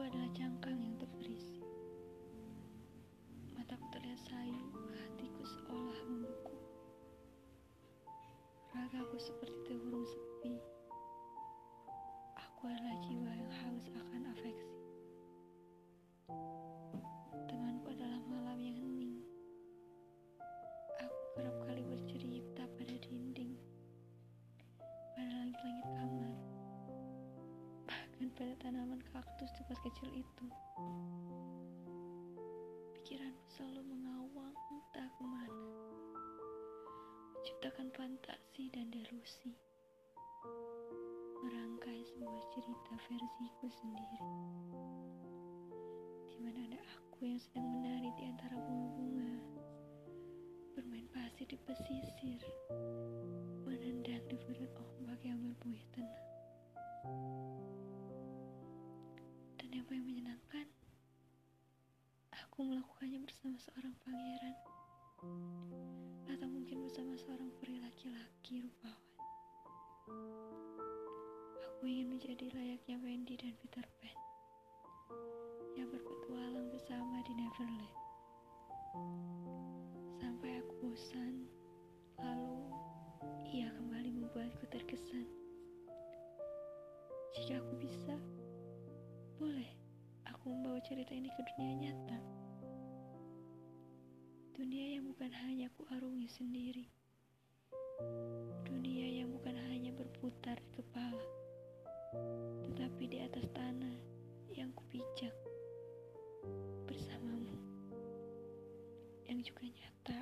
Aku adalah cangkang yang terberisi. Mataku terlihat sayu, hatiku seolah membeku. Ragaku seperti terhurung sepi. Aku adalah jiwa yang haus akan afeksi. Bahkan pada tanaman kaktus tempat kecil itu. Pikiranku selalu mengawang entah ke mana, menciptakan fantasi dan delusi, merangkai sebuah cerita versiku sendiri. Di mana ada aku yang sedang menari di antara bunga-bunga, bermain pasir di pesisir, Dan yang menyenangkan, aku melakukannya bersama seorang pangeran, atau mungkin bersama seorang peri laki-laki rupawan. Aku ingin menjadi layaknya Wendy dan Peter Pan yang berpetualang bersama di Neverland. Sampai aku bosan, lalu ia kembali membuatku terkesan. Jika aku bisa, boleh membawa cerita ini ke dunia nyata. Dunia yang bukan hanya ku arungi sendiri. Dunia yang bukan hanya berputar di kepala, tetapi di atas tanah yang kupijak bersamamu yang juga nyata